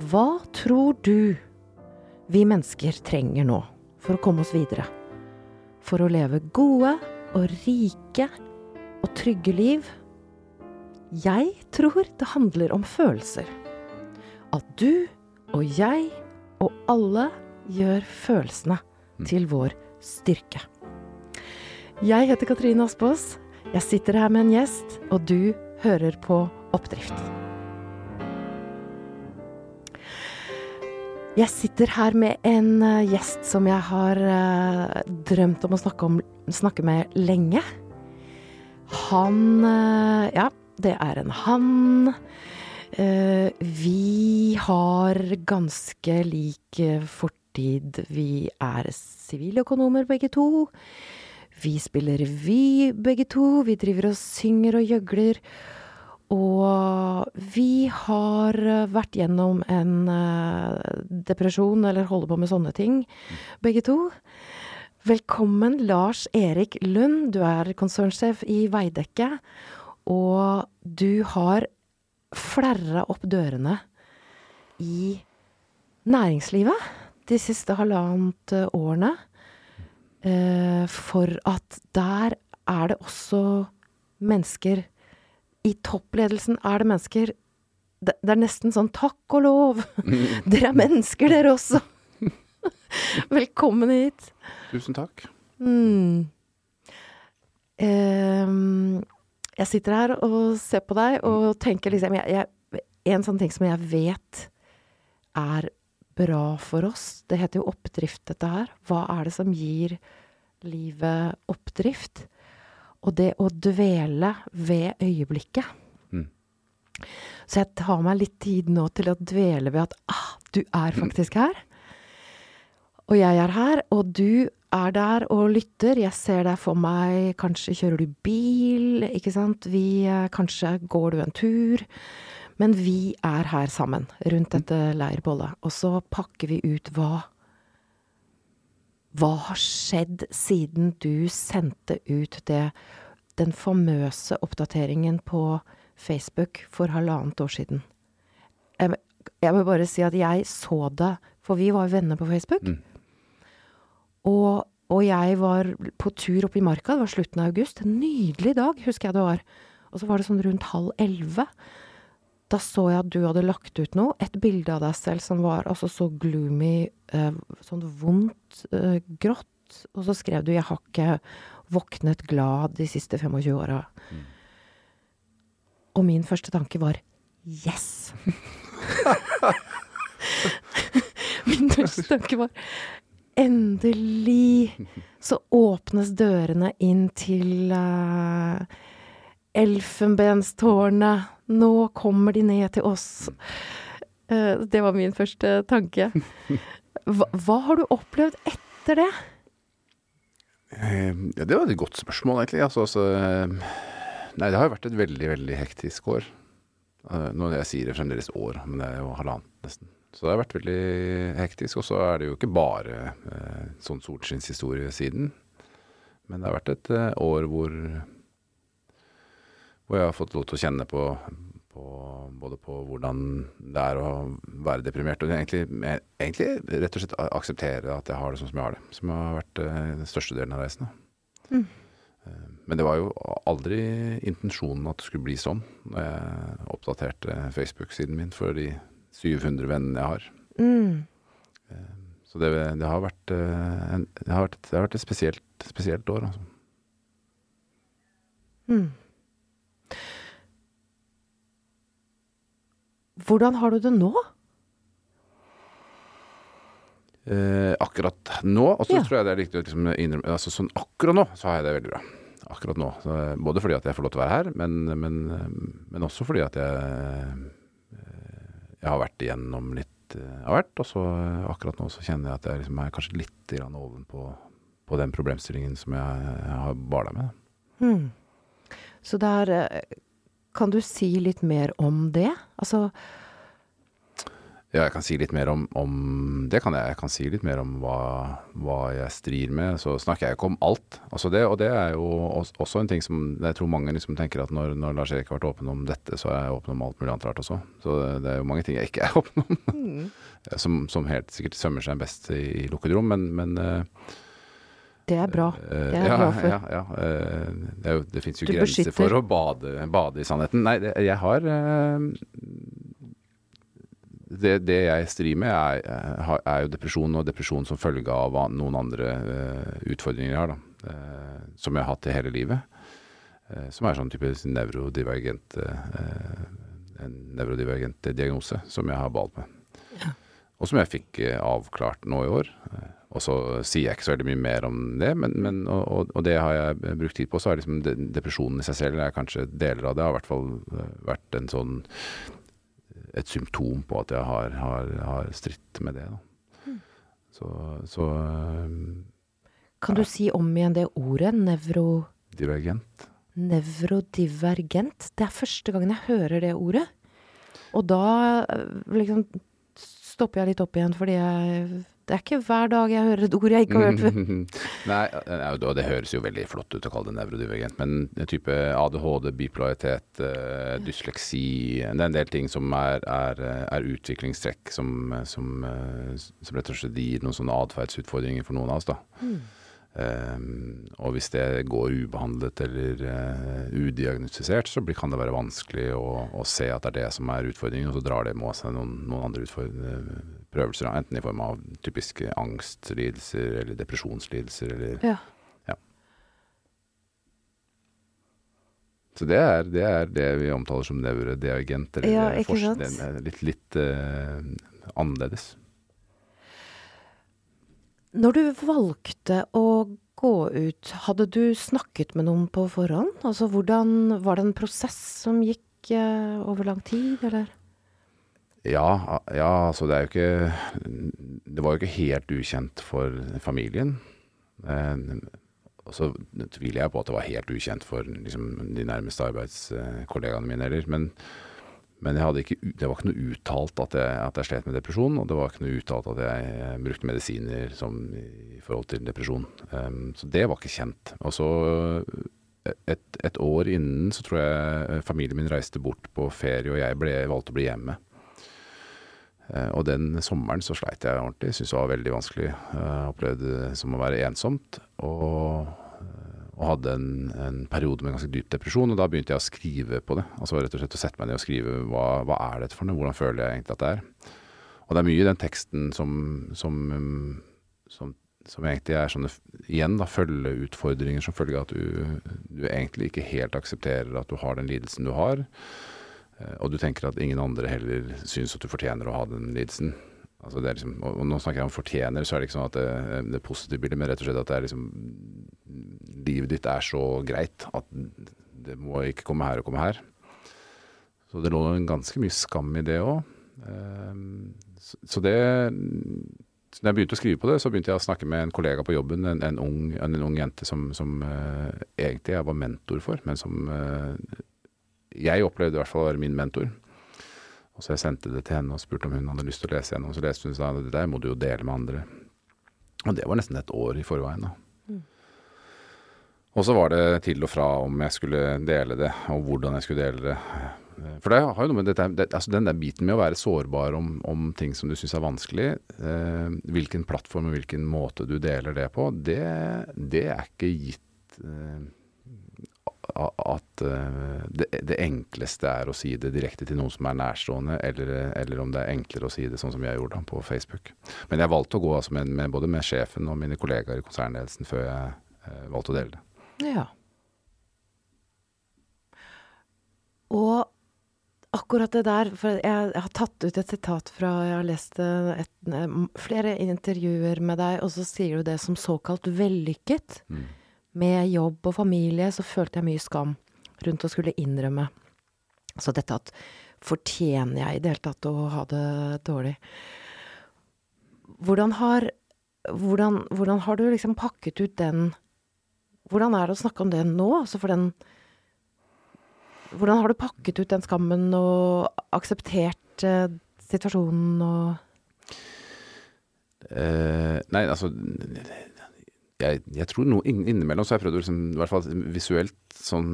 Hva tror du vi mennesker trenger nå for å komme oss videre? For å leve gode og rike og trygge liv? Jeg tror det handler om følelser. At du og jeg og alle gjør følelsene til vår styrke. Jeg heter Katrine Aspaas. Jeg sitter her med en gjest, og du hører på Oppdrift. Jeg sitter her med en eh, gjest som jeg har uh, drømt om å snakke, om, snakke med lenge. Han uh, Ja, det er en han. Uh, vi har ganske lik fortid. Vi er siviløkonomer begge to. Vi spiller revy begge to. Vi driver og synger og gjøgler. Og vi har eh, vært gjennom en eh, depresjon, eller holder på med sånne ting, begge to. Velkommen, Lars Erik Lund. Du er konsernsjef i Veidekke. Og du har flerra opp dørene i næringslivet de siste halvannet eh, årene. For at der er det også mennesker I toppledelsen er det mennesker det, det er nesten sånn takk og lov! Dere er mennesker, dere også! Velkommen hit. Tusen takk. Mm. Ehm, jeg sitter her og ser på deg og tenker liksom jeg, jeg, En sånn ting som jeg vet er bra for oss, det heter jo oppdrift, dette her. Hva er det som gir livet oppdrift? Og det å dvele ved øyeblikket. Mm. Så jeg tar meg litt tid nå til å dvele ved at ah, du er faktisk her. Og jeg er her, og du er der og lytter. Jeg ser deg for meg, kanskje kjører du bil, ikke sant. Vi, eh, kanskje går du en tur. Men vi er her sammen rundt dette leirbålet. Og så pakker vi ut hva Hva har skjedd siden du sendte ut det, den famøse oppdateringen på Facebook for halvannet år siden? Jeg, jeg vil bare si at jeg så det, for vi var venner på Facebook. Mm. Og, og jeg var på tur oppe i marka, det var slutten av august. En nydelig dag, husker jeg det var. Og så var det sånn rundt halv elleve. Da så jeg at du hadde lagt ut noe, et bilde av deg selv som var altså så gloomy, eh, sånn vondt, eh, grått. Og så skrev du 'Jeg har ikke våknet glad de siste 25 åra'. Og min første tanke var 'yes'. min første tanke var Endelig så åpnes dørene inn til uh, Elfenbenstårnet. Nå kommer de ned til oss. Eh, det var min første tanke. Hva, hva har du opplevd etter det? Eh, Ja, det var et godt spørsmål, egentlig. Altså, altså, eh, nei, det har jo vært et veldig, veldig hektisk år. Eh, Nå jeg sier det fremdeles år, men det er jo halvannet nesten. Så det har vært veldig hektisk. Og så er det jo ikke bare sånn solskinnshistorie siden. Men det har vært et år hvor, hvor jeg har fått lov til å kjenne på, på både på hvordan det er å være deprimert, og egentlig, egentlig rett og slett akseptere at jeg har det sånn som jeg har det. Som har vært eh, den største delen av reisen. Mm. Eh, Men det var jo aldri intensjonen at det skulle bli sånn når jeg oppdaterte Facebook-siden min for de 700 vennene jeg har. Mm. Så det, det, har, vært, eh, det, har vært, det har vært et spesielt, spesielt år. Altså. Mm. Hvordan har du det nå? Eh, akkurat nå, og så Ja. tror jeg det er riktig å liksom innrømme altså sånn Akkurat nå så har jeg det veldig bra. Akkurat nå. Så, eh, både fordi at jeg får lov til å være her, men, men, eh, men også fordi at jeg eh, Jeg har vært igjennom litt av hvert. Og så akkurat nå så kjenner jeg at jeg liksom er kanskje litt grann ovenpå på den problemstillingen som jeg, jeg har bala med. Mm. Så det eh, Kan du si litt mer om det? Altså Ja, jeg kan si litt mer om, om Det kan jeg. Jeg kan si litt mer om hva, hva jeg strir med. Så snakker jeg ikke om alt. Altså det, og det er jo også en ting som jeg tror mange liksom tenker at når, når Lars Erik har vært åpen om dette, så er jeg åpen om alt mulig annet rart også. Så det er jo mange ting jeg ikke er åpen om. Mm. som, som, helt sikkert sømmer seg best i, i lukkede rom, men, men uh, det er bra. Det er ja, bra for. Ja, ja. Uh, det, er det fins jo du grenser beskytter. for å bade, bade, i sannheten. Nei, det, jeg har uh, det, det, jeg strir med, er, eh, er, jo depresjon, og depresjon som følge av noen andre utfordringer jeg har, da. Som jeg har hatt i hele livet. Som er sånn type nevrodivergent En nevrodivergent diagnose som jeg har balt med. Ja. Og som jeg fikk avklart nå i år. Og så sier jeg ikke så veldig mye mer om det, men, men og, og, det har jeg brukt tid på. Så er liksom depresjonen i seg selv er kanskje deler av det. Har i hvert fall vært en sånn et symptom på at jeg har, har, har stritt med det. Mm. Så, så um, Kan du si om igjen det ordet? Nevro... Divergent. Nevrodivergent. Det er første gangen jeg hører det ordet. Og da eh, liksom stopper jeg litt opp igjen, fordi jeg det er ikke hver dag jeg hører et ord jeg ikke har hørt før. Nei, og det høres jo veldig flott ut å kalle det nevrodivergent, men en type ADHD, bipolaritet, uh, dysleksi Det er en del ting som er, er, er utviklingstrekk som, som, uh, som, rett og slett gir noen sånne atferdsutfordringer for noen av oss. da. Mm. Um, og hvis det går ubehandlet eller uh, udiagnostisert, så blir, kan det være vanskelig å, å, se at det er det som er utfordringen, og så drar det med seg noen, noen andre prøvelser. Enten i form av typiske angstlidelser eller depresjonslidelser eller ja. ja. Så det er, det er, det vi omtaler som nevrodiagent, eller ja, ikke sant? litt, litt uh, annerledes. Når du valgte å gå ut, hadde du snakket med noen på forhånd? Altså hvordan Var det en prosess som gikk uh, over lang tid, eller? Ja, ja, altså det er jo ikke Det var jo ikke helt ukjent for familien. Eh, og så tviler jeg på at det var helt ukjent for liksom, de nærmeste arbeidskollegaene mine heller. Men men ikke, det var ikke noe uttalt at jeg, at jeg, slet med depresjon, og det var ikke noe uttalt at jeg, brukte medisiner som, i forhold til depresjon. Um, så det var ikke kjent. Og så et, et, år innen så tror jeg familien min reiste bort på ferie, og jeg ble, valgte å bli hjemme. Uh, og den sommeren så sleit jeg ordentlig. Syntes det var veldig vanskelig. Uh, opplevde det som å være ensomt. Og og hadde en, en, periode med ganske dyp depresjon. Og da begynte jeg å skrive på det. Altså rett og slett å sette meg ned og skrive hva, hva er dette for noe, hvordan føler jeg egentlig at det er. Og det er mye i den teksten som, som, som, som egentlig er sånne igjen da, følgeutfordringer som følge av at du, du, egentlig ikke helt aksepterer at du har den lidelsen du har. Eh, og du tenker at ingen andre heller syns at du fortjener å ha den lidelsen. Altså liksom, og nå snakker jeg om fortjener, så er det ikke sånn at det, det positive bildet, men rett og slett at liksom Livet ditt er så greit at det må ikke komme her og komme her. Så det lå en ganske mye skam i det òg. Ehm, så det så da jeg begynte å skrive på det, så begynte jeg å snakke med en kollega på jobben, en, en, ung, en, ung, jente som, som uh, egentlig jeg var mentor for, men som jeg opplevde i hvert fall å være min mentor. Og så jeg sendte det til henne og spurte om hun hadde lyst til å lese gjennom. Så leste hun og sa det der må du jo dele med andre. Og det var nesten et år i forveien. da. Mm. Og så var det til og fra om jeg skulle dele det, og hvordan jeg skulle dele det. For det har jo noe med dette, det, altså den der biten med å være sårbar om, om ting som du syns er vanskelig, eh, hvilken plattform og hvilken måte du deler det på, det, det er ikke gitt eh, at uh, det, det, enkleste er å si det direkte til noen som er nærstående, eller, eller, om det er enklere å si det sånn som jeg gjorde på Facebook. Men jeg valgte å gå altså, med, med, både med sjefen og mine kollegaer i konsernledelsen før jeg eh, valgte å dele det. Ja. Og akkurat det der, for jeg, har tatt ut et sitat fra Jeg har lest et, flere intervjuer med deg, og så sier du det som såkalt vellykket. Mm med jobb og familie så følte jeg mye skam rundt å skulle innrømme. Så dette at fortjener jeg i det hele tatt å ha det dårlig? Hvordan har, hvordan, hvordan har du liksom pakket ut den Hvordan er det å snakke om det nå? Altså for den Hvordan har du pakket ut den skammen og akseptert eh, situasjonen og uh, nei, altså jeg, jeg tror noe innimellom så har jeg prøvd å liksom, i hvert fall visuelt, sånn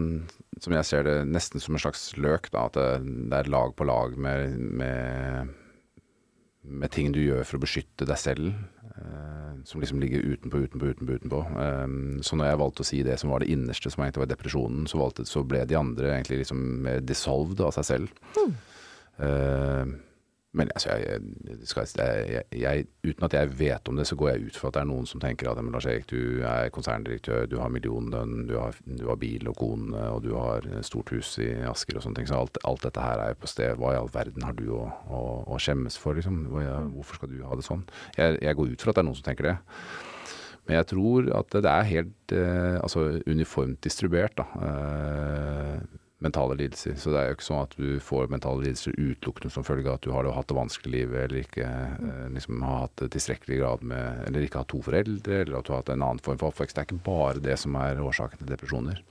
som jeg ser det, nesten som en slags løk. da, At det, det er lag på lag med, med, med ting du gjør for å beskytte deg selv. eh, som liksom ligger utenpå, utenpå, utenpå. utenpå. Eh, så når jeg valgte å si det som var det innerste, som egentlig var depresjonen, så, valgte, så ble de andre egentlig liksom mer dissolved av seg selv. Eh, men altså, jeg, jeg, jeg, uten at jeg vet om det, så går jeg ut fra at det er noen som tenker at Lars Erik, du er konserndirektør, du har millionlønn, du du har bil og kone, og du har stort hus i Asker og sånne ting. Så alt, alt dette her er jo på sted. Hva i all verden har du å, å, å skjemmes for, liksom? Hvorfor skal du ha det sånn? Jeg, jeg går ut fra at det er noen som tenker det. Men jeg tror at det er helt eh, altså uniformt distribuert, da. Eh, mentale lidelser. Så det er jo ikke sånn at du får mentale lidelser utelukkende som følge av at du har hatt det vanskelig i livet, eller ikke eh, liksom har hatt det tilstrekkelig grad med Eller ikke har to foreldre, eller at du har hatt en annen form for oppvekst. Det er ikke bare det som er årsaken til depresjoner.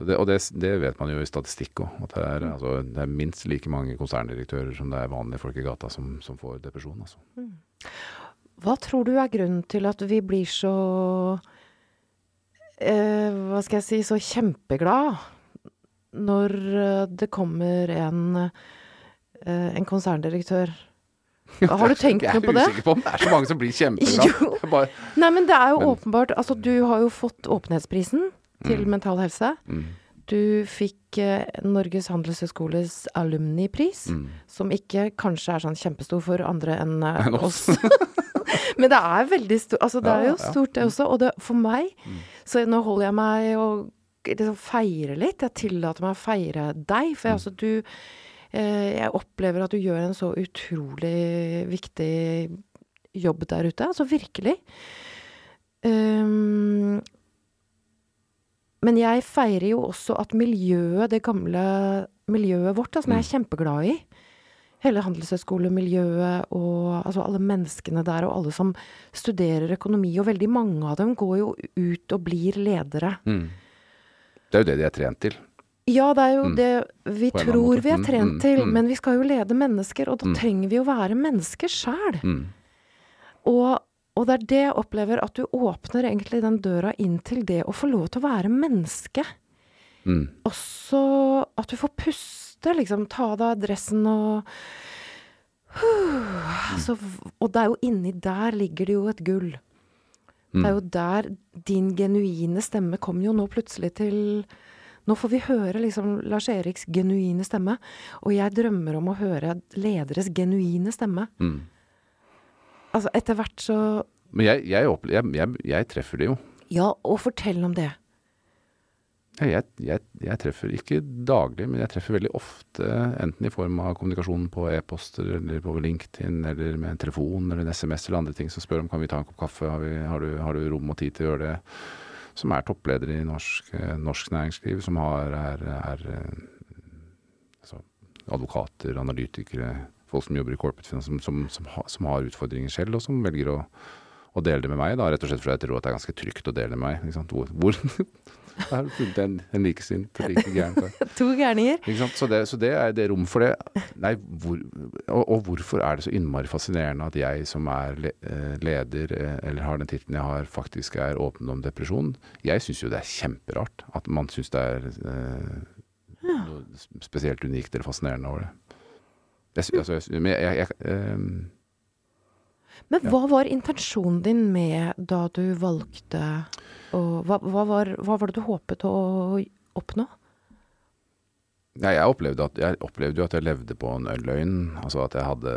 Det, og det, det vet man jo i statistikk òg. At det er, altså, det er minst like mange konserndirektører som det er vanlige folk i gata som, som får depresjon. Altså. Hva tror du er grunnen til at vi blir så eh, Hva skal jeg si så kjempeglad når eh, det kommer en, eh, en konserndirektør? Har du tenkt noe på det? Jeg er usikker på om det er så mange som blir kjempeglad. Jo. Det bare, Nei, men det er jo Men- åpenbart Altså, du har jo fått åpenhetsprisen til Mental Helse. mm, Du fikk eh, Norges handelshøyskoles alumnipris, mm. som ikke kanskje er sånn kjempestor for andre enn eh, oss. Men det er veldig stort. Altså, det Ja, er jo. Mm. stort, det også. Og det, for meg Så nå holder jeg meg og liksom feire litt. Jeg tillater meg å feire deg. For jeg, Mm. altså, du eh, Jeg opplever at du gjør en så utrolig viktig jobb der ute. Altså virkelig. Um, men jeg feirer jo også at miljøet, det gamle miljøet vårt, da, som jeg er kjempeglad i Hele handelshøyskolemiljøet og altså alle menneskene der, og alle som studerer økonomi, og veldig mange av dem går jo ut og blir ledere. Mm. Det er jo det de er trent til. Ja, det er jo Mm. det vi tror vi er trent mm, til, mm. men vi skal jo lede mennesker, og da Mm. trenger vi å være mennesker sjæl. Mm. Og, og det er det jeg opplever, at du åpner egentlig den døra inn til det å få lov til å være menneske. Også at du får puste, liksom. Ta av deg dressen og altså, Og det er jo inni der ligger det jo et gull. Det er jo der din genuine stemme kommer jo nå plutselig til Nå får vi høre liksom Lars Eriks genuine stemme, og jeg drømmer om å høre lederes genuine stemme. Mm. Altså, etter hvert så Men jeg, jeg, opple- jeg, jeg, jeg treffer det jo. Ja, og fortell om det. Jeg, jeg, jeg treffer ikke daglig, men jeg treffer veldig ofte, enten i form av kommunikasjon på e-poster eller på LinkedIn eller med en telefon eller en SMS eller andre ting som spør om kan vi ta en kopp kaffe, har, vi, har, du, har du rom og tid til å gjøre det, som er toppledere i norsk, norsk næringsliv, som har, er, er altså, advokater, analytikere, folk som jobber i corporate finance, som, som, som, har, som har utfordringer selv, og som velger å, å dele det med meg, da, rett og slett fordi jeg tror at det er ganske trygt å dele med meg. Hvor, hvor Der har du funnet en, en likesint, like gæren kar. To gærninger. Så, det, så det er det rom for det. Nei, hvor, og, og hvorfor er det så innmari fascinerende at jeg som er le, eh, leder, eh, eller har den tittelen jeg har, faktisk er åpen om depresjon? Jeg syns jo det er kjemperart at man syns det er eh, noe spesielt unikt eller fascinerende over det. Jeg, altså, jeg, jeg, jeg, jeg ehm, Men hva var intensjonen din med da du valgte å hva, hva, var, hva var det du håpet å oppnå? Ja, jeg opplevde, at, jeg opplevde jo at jeg levde på en løgn. Altså at jeg hadde,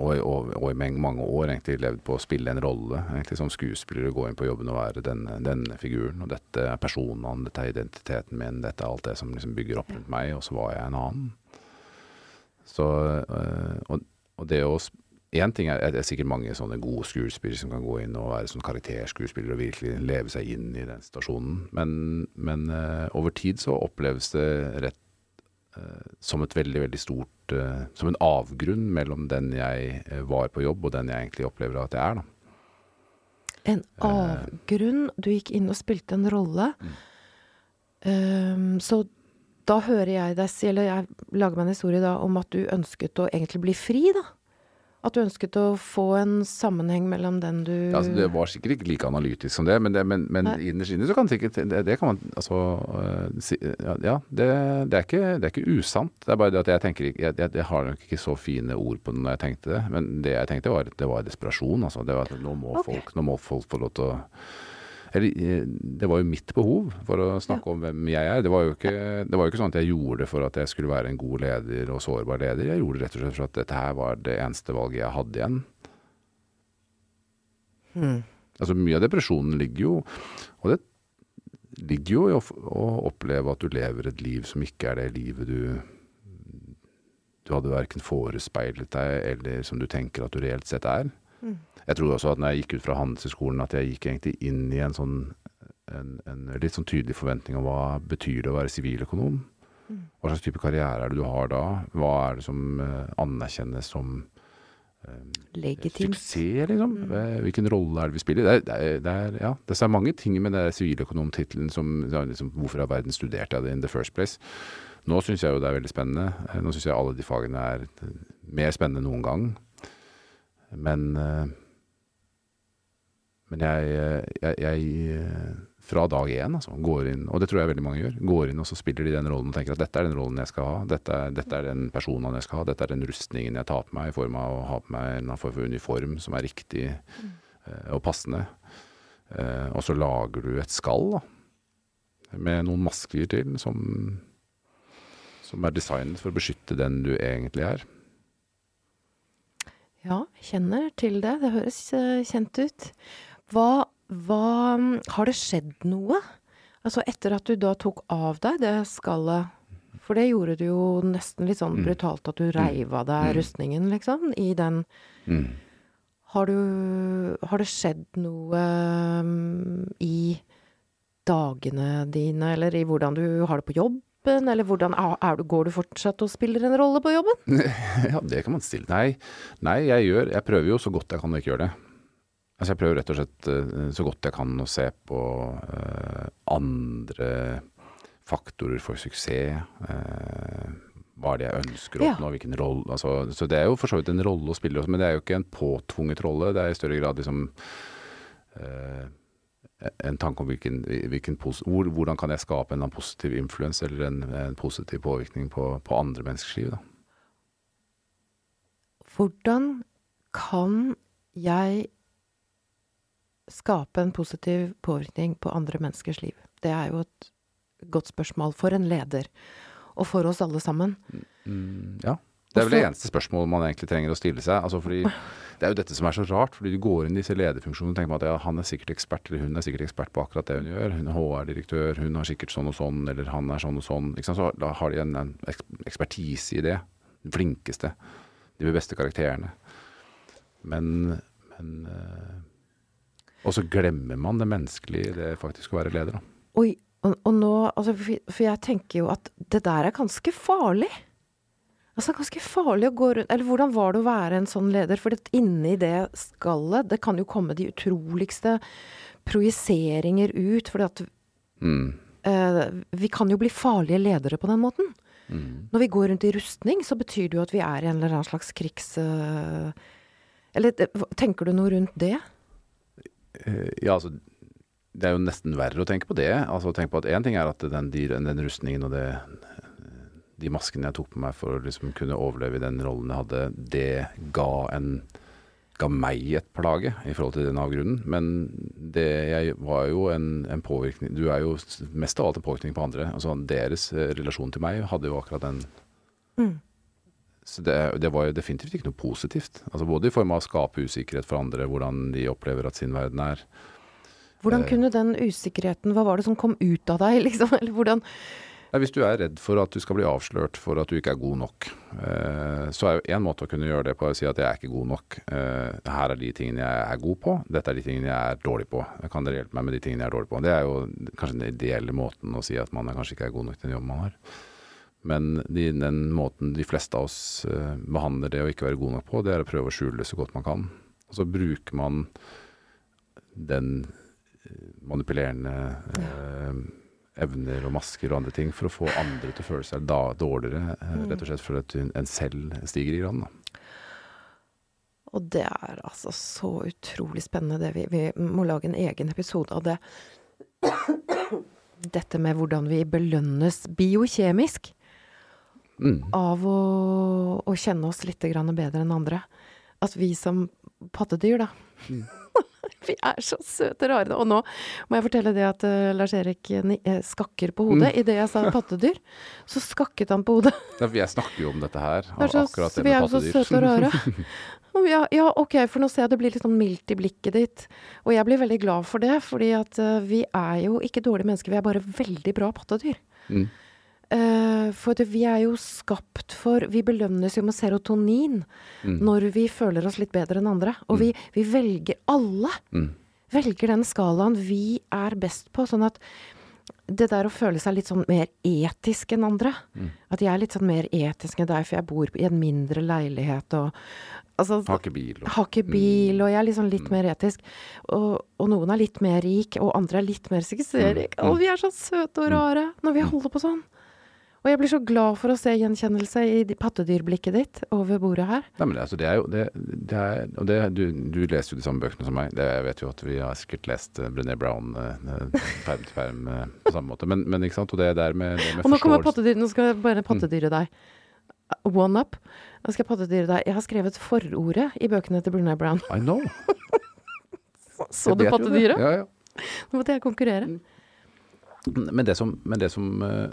og, og, og i mange, år egentlig levd på å spille en rolle. Egentlig som skuespiller, gå inn på jobben og være denne, denne figuren. Og dette er personene, dette er identiteten min, dette er alt det som liksom bygger opp rundt meg, og så var jeg en annen. Så, øh, og, og det å Én ting er, det er sikkert mange sånne gode skuespillere som kan gå inn og være sånn karakterskuespillere og virkelig leve seg inn i den situasjonen, men, men uh, over tid så oppleves det rett uh, som et veldig, veldig stort uh, Som en avgrunn mellom den jeg var på jobb, og den jeg egentlig opplever at jeg er, da. En avgrunn. Du gikk inn og spilte en rolle. Mm. Um, så da hører jeg deg si, eller jeg lager meg en historie da om at du ønsket å egentlig bli fri, da. At du ønsket å få en sammenheng mellom den du Ja, altså, det var sikkert ikke like analytisk som det, men, det, men, men innerst inne så kan sikkert det, det kan man altså øh, si, Ja, ja det, det, er ikke, det er ikke usant. Det er bare det at jeg tenker jeg, jeg, jeg har nok ikke så fine ord på det når jeg tenkte det. Men det jeg tenkte var at det var desperasjon. Altså. Det var at nå må, okay. folk, nå må folk få lov til å eller, eh, det var jo mitt behov for å snakke om hvem jeg er. Det var, jo ikke, det var jo ikke sånn at jeg gjorde det for at jeg skulle være en god leder og sårbar leder. Jeg gjorde det rett og slett for at dette her var det eneste valget jeg hadde igjen. Hmm. Altså Mye av depresjonen ligger jo Og det ligger jo i å oppleve at du lever et liv som ikke er det livet du Du hadde verken forespeilet deg, eller som du tenker at du reelt sett er. Mm. Jeg tror også at når jeg gikk ut fra Handelshøyskolen, at jeg gikk egentlig inn i en sånn en, en litt sånn tydelig forventning om hva betyr det å være siviløkonom. Mm. Hva slags type karriere er det du har da? Hva er det som eh, anerkjennes som Legitimt. Suksess, liksom. Mm. Hvilken rolle er det vi spiller? Det er, det er, det ja, det er mange ting med den siviløkonomtittelen som liksom, Hvorfor i all verden studerte jeg det in the first place? Nå syns jeg jo det er veldig spennende. Eh, Nå syns jeg alle de fagene er eh, mer spennende enn noen gang. Men eh, Men jeg, jeg, jeg eh, fra dag én, altså, går inn, og det tror jeg veldig mange gjør, går inn og så spiller de den rollen og tenker at dette er den rollen jeg skal ha, dette er, dette er den personen jeg skal ha, dette er den rustningen jeg tar på meg i form av å ha på meg en form for uniform som er riktig mm. og passende. Og så lager du et skall, da, med noen masker til som, som er designet for å beskytte den du egentlig er. Ja, kjenner til det. Det høres eh, kjent ut. Hva, hva Har det skjedd noe? Altså etter at du da tok av deg det skallet For det gjorde du jo nesten litt sånn Mm. brutalt at du reiv av deg Mm. rustningen, liksom, i den Mm. Har du Har det skjedd noe i dagene dine, eller i hvordan du har det på jobben, eller hvordan du, Går du fortsatt og spiller en rolle på jobben? Ja, det kan man stille. Nei, nei jeg, gjør, jeg prøver jo så godt jeg kan å ikke gjøre det. Altså jeg prøver rett og slett eh, så godt jeg kan å se på uh, andre faktorer for suksess. Uh, hva er det jeg ønsker å Ja. oppnå, hvilken rolle altså, Så det er jo for så vidt en rolle å spille, men det er jo ikke en påtvunget rolle. Det er i større grad liksom eh, en tanke om hvilken, hvilken hvor, hvordan kan jeg skape en positiv influens eller en, en positiv påvirkning på, på andre menneskers liv. Da. Hvordan kan jeg skape en positiv påvirkning på andre menneskers liv? Det er jo et godt spørsmål for en leder, og for oss alle sammen. Mm, ja. Det er vel det eneste spørsmålet man egentlig trenger å stille seg. Altså fordi Det er jo dette som er så rart, fordi du går inn i disse lederfunksjonene og tenker på at ja, han er sikkert ekspert, eller hun er sikkert ekspert på akkurat det hun gjør. Hun er HR-direktør, hun har sikkert sånn og sånn, eller han er sånn og sånn. Så da har de en, en ekspertise i det. Den flinkeste. De beste karakterene. Men, men eh, Og så glemmer man det menneskelige i det faktisk å være leder, da. Oi, og, og nå altså, for jeg tenker jo at det der er ganske farlig. Altså ganske farlig å gå rundt Eller hvordan var det å være en sånn leder? For det, inni det skallet, det kan jo komme de utroligste projiseringer ut. fordi at Mm. eh, vi kan jo bli farlige ledere på den måten. Mm. Når vi går rundt i rustning, så betyr det jo at vi er i en eller annen slags krigs... eh, eller eh, tenker du noe rundt det? Eh, Ja, altså Det er jo nesten verre å tenke på det. Altså tenk på at Én ting er at den, de, den rustningen og det, de maskene jeg tok på meg for å liksom kunne overleve i den rollen jeg hadde, det ga, en, ga meg et plage i forhold til den avgrunnen. Men det, jeg var jo en, en påvirkning Du er jo mest av alt en påvirkning på andre. Altså Deres eh, relasjon til meg hadde jo akkurat den Mm. så det, det var jo definitivt ikke noe positivt. Altså Både i form av å skape usikkerhet for andre, hvordan de opplever at sin verden er. Hvordan Eh. kunne den usikkerheten Hva var det som kom ut av deg, liksom? Eller hvordan Nei, hvis du er redd for at du skal bli avslørt for at du ikke er god nok, eh, så er jo én måte å kunne gjøre det på å si at jeg er ikke god nok. Eh, her er de tingene jeg er god på, dette er de tingene jeg er dårlig på. Kan dere hjelpe meg med de tingene jeg er dårlig på? Det er jo kanskje den ideelle måten å si at man er kanskje ikke er god nok til den jobben man har. Men de, den måten de fleste av oss eh, behandler det å ikke være god nok på, det er å prøve å skjule det så godt man kan. Og så bruker man den manipulerende eh, evner og masker og andre ting for å få andre til å føle seg da, dårligere, eh, Mm. rett og slett for at en selv stiger i grann. Da. Og det er altså så utrolig spennende, det vi, vi må lage en egen episode av det. Dette med hvordan vi belønnes biokjemisk Mm. av å, å kjenne oss litt grann bedre enn andre. At vi som pattedyr, da Vi er så søte rare. Og nå må jeg fortelle det at uh, Lars-Erik eh, skakker på hodet. Mm. Idet jeg sa pattedyr, så skakket han på hodet. Ja, jeg snakker jo om dette her, er så, akkurat det vi er jo så søte og rare. Ja, ja, ok, for nå ser jeg det blir litt sånn mildt i blikket ditt. Og jeg blir veldig glad for det, fordi at uh, vi er jo ikke dårlige mennesker, vi er bare veldig bra pattedyr. Mm. Eh, for vi er jo skapt for Vi belønnes jo med serotonin Mm. når vi føler oss litt bedre enn andre. Og vi, vi velger alle Mm. velger den skalaen vi er best på. Sånn at det der å føle seg litt sånn mer etisk enn andre Mm. At jeg er litt sånn mer etisk enn deg, for jeg bor i en mindre leilighet og Altså, Har ikke bil. Og, har ikke bil, og jeg er liksom litt Mm. mer etisk. Og, og noen er litt mer rik, og andre er litt mer suksessrik. Mm. Og vi er så søte og Mm. rare når vi holder på sånn. Og jeg blir så glad for å se gjenkjennelse i pattedyrblikket ditt over bordet her. Nei, men det, altså, det er jo det, det er, Og det, du, du leser jo de samme bøkene som meg. Det, jeg vet jo at vi har sikkert lest uh, Brené Brown uh, perm til perm uh, på samme måte. Men, men ikke sant, og det der med, det med Og nå kommer pattedyr, nå skal jeg bare pattedyre deg. One up. Nå skal jeg pattedyre deg. Jeg har skrevet forordet i bøkene til Brené Brown. I know. Så så du pattedyret? Ja, ja. Nå måtte jeg konkurrere. Men det som, men det som eh,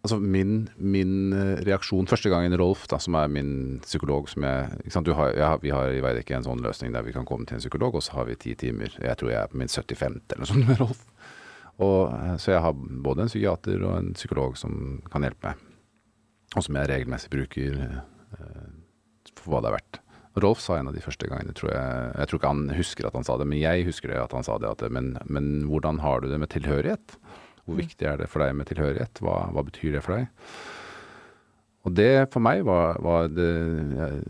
Altså min, min eh, reaksjon Første gangen Rolf, da, som er min psykolog jeg, har, jeg Vi har i Veidekke en sånn løsning der vi kan komme til en psykolog, og så har vi ti timer. Jeg tror jeg er på min 75. eller noe sånt med Rolf. Og, eh, så jeg har både en psykiater og en psykolog som kan hjelpe meg. Og som jeg regelmessig bruker eh, for hva det er verdt. Rolf sa en av de første gangene, tror jeg Jeg tror ikke han husker at han sa det, men jeg husker det at han sa det. At, men, men hvordan har du det med tilhørighet? Hvor viktig er det for deg med tilhørighet? Hva, hva betyr det for deg? Og det for meg var, var det jeg